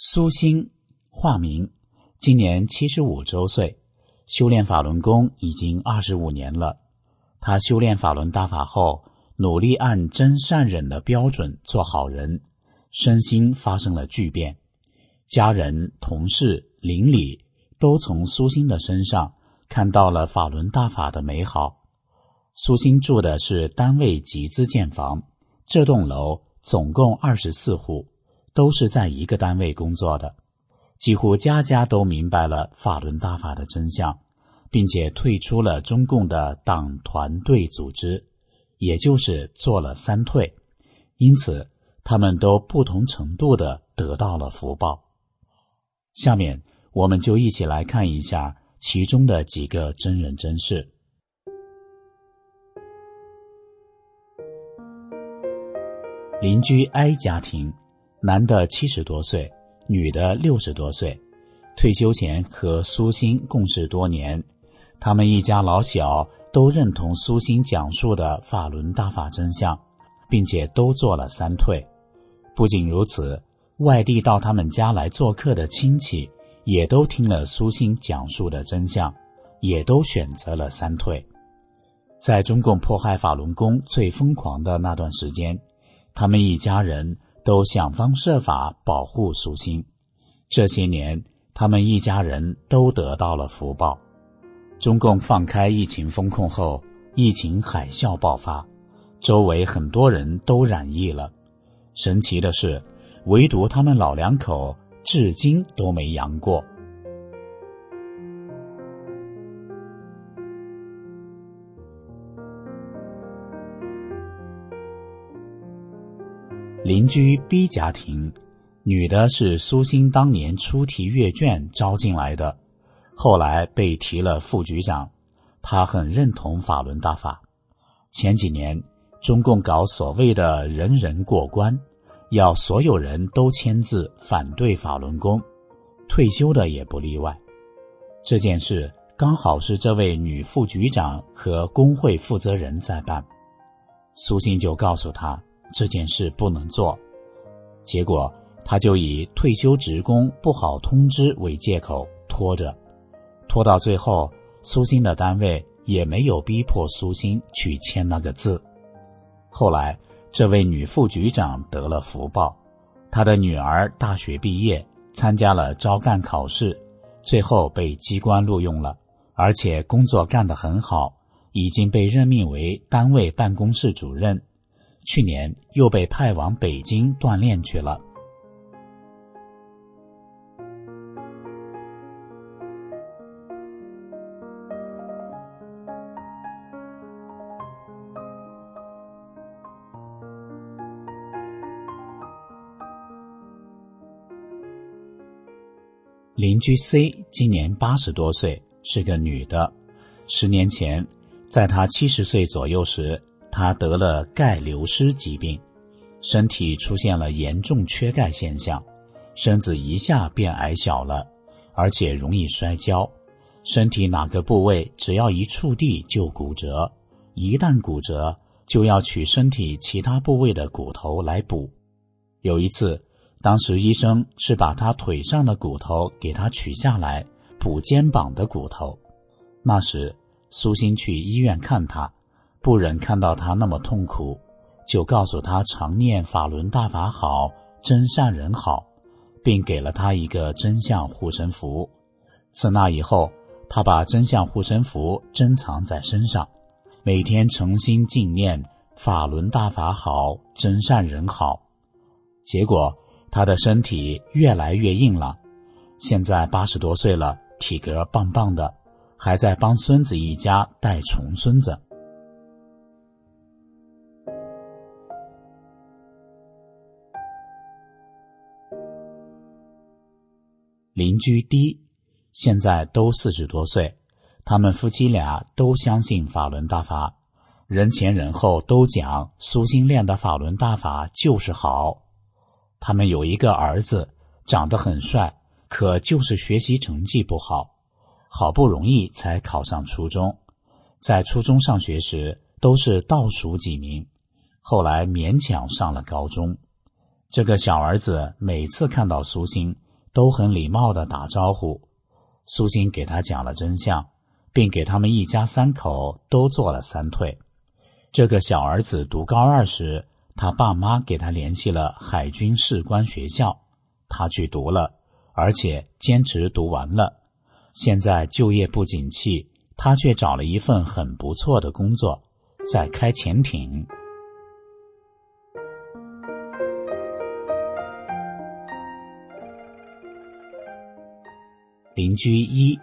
苏心，化名，今年七十五周岁，修炼法轮功已经二十五年了。他修炼法轮大法后。努力按真善忍的标准做好人，身心发生了巨变，家人、同事、邻里都从苏心的身上看到了法轮大法的美好。苏心住的是单位集资建房，这栋楼总共二十四户，都是在一个单位工作的，几乎家家都明白了法轮大法的真相，并且退出了中共的党团队组织。也就是做了三退，因此他们都不同程度的得到了福报。下面我们就一起来看一下其中的几个真人真事。邻居 A 家庭，男的七十多岁，女的六十多岁，退休前和苏欣共事多年，他们一家老小。都认同苏心讲述的法轮大法真相，并且都做了三退。不仅如此，外地到他们家来做客的亲戚也都听了苏心讲述的真相，也都选择了三退。在中共迫害法轮功最疯狂的那段时间，他们一家人都想方设法保护苏心。这些年，他们一家人都得到了福报。中共放开疫情封控后，疫情海啸爆发，周围很多人都染疫了。神奇的是，唯独他们老两口至今都没阳过。邻居 B 家庭，女的是苏欣当年出题阅卷招进来的。后来被提了副局长，他很认同法轮大法。前几年，中共搞所谓的人人过关，要所有人都签字反对法轮功，退休的也不例外。这件事刚好是这位女副局长和工会负责人在办，苏欣就告诉他这件事不能做，结果他就以退休职工不好通知为借口拖着。拖到最后，苏欣的单位也没有逼迫苏欣去签那个字。后来，这位女副局长得了福报，她的女儿大学毕业，参加了招干考试，最后被机关录用了，而且工作干得很好，已经被任命为单位办公室主任。去年又被派往北京锻炼去了。邻居 C 今年八十多岁，是个女的。十年前，在她七十岁左右时，他得了钙流失疾病，身体出现了严重缺钙现象，身子一下变矮小了，而且容易摔跤。身体哪个部位只要一触地就骨折，一旦骨折，就要取身体其他部位的骨头来补。有一次。当时医生是把他腿上的骨头给他取下来，补肩膀的骨头。那时苏欣去医院看他，不忍看到他那么痛苦，就告诉他常念法轮大法好，真善人好，并给了他一个真相护身符。自那以后，他把真相护身符珍藏在身上，每天诚心静念法轮大法好，真善人好。结果。他的身体越来越硬朗，现在八十多岁了，体格棒棒的，还在帮孙子一家带重孙子。邻居 D，现在都四十多岁，他们夫妻俩都相信法轮大法，人前人后都讲苏心练的法轮大法就是好。他们有一个儿子，长得很帅，可就是学习成绩不好，好不容易才考上初中，在初中上学时都是倒数几名，后来勉强上了高中。这个小儿子每次看到苏心，都很礼貌的打招呼。苏金给他讲了真相，并给他们一家三口都做了三退。这个小儿子读高二时。他爸妈给他联系了海军士官学校，他去读了，而且坚持读完了。现在就业不景气，他却找了一份很不错的工作，在开潜艇。邻居一，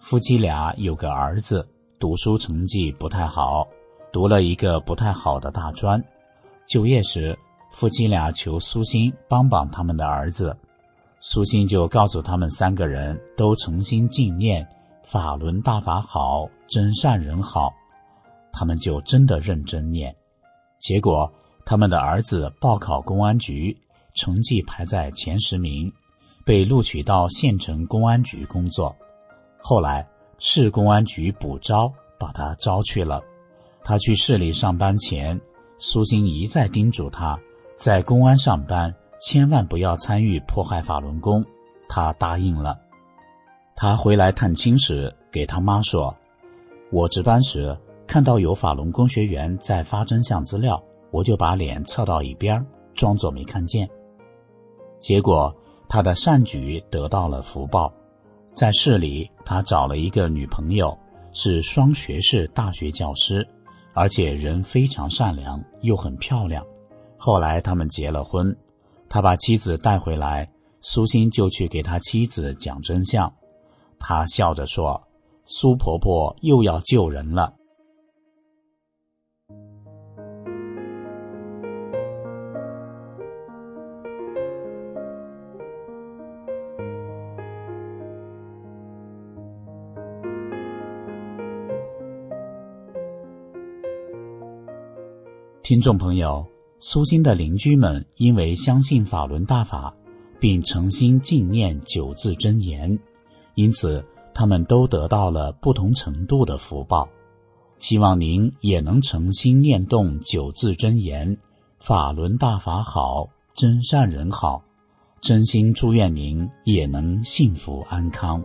夫妻俩有个儿子，读书成绩不太好，读了一个不太好的大专。就业时，夫妻俩求苏心帮帮他们的儿子，苏心就告诉他们三个人都诚心敬念法轮大法好，真善人好，他们就真的认真念。结果，他们的儿子报考公安局，成绩排在前十名，被录取到县城公安局工作。后来市公安局补招，把他招去了。他去市里上班前。苏心一再叮嘱他，在公安上班千万不要参与迫害法轮功。他答应了。他回来探亲时，给他妈说：“我值班时看到有法轮功学员在发真相资料，我就把脸侧到一边，装作没看见。”结果他的善举得到了福报，在市里他找了一个女朋友，是双学士大学教师。而且人非常善良，又很漂亮。后来他们结了婚，他把妻子带回来，苏心就去给他妻子讲真相。他笑着说：“苏婆婆又要救人了。”听众朋友，苏心的邻居们因为相信法轮大法，并诚心敬念九字真言，因此他们都得到了不同程度的福报。希望您也能诚心念动九字真言，法轮大法好，真善人好。真心祝愿您也能幸福安康。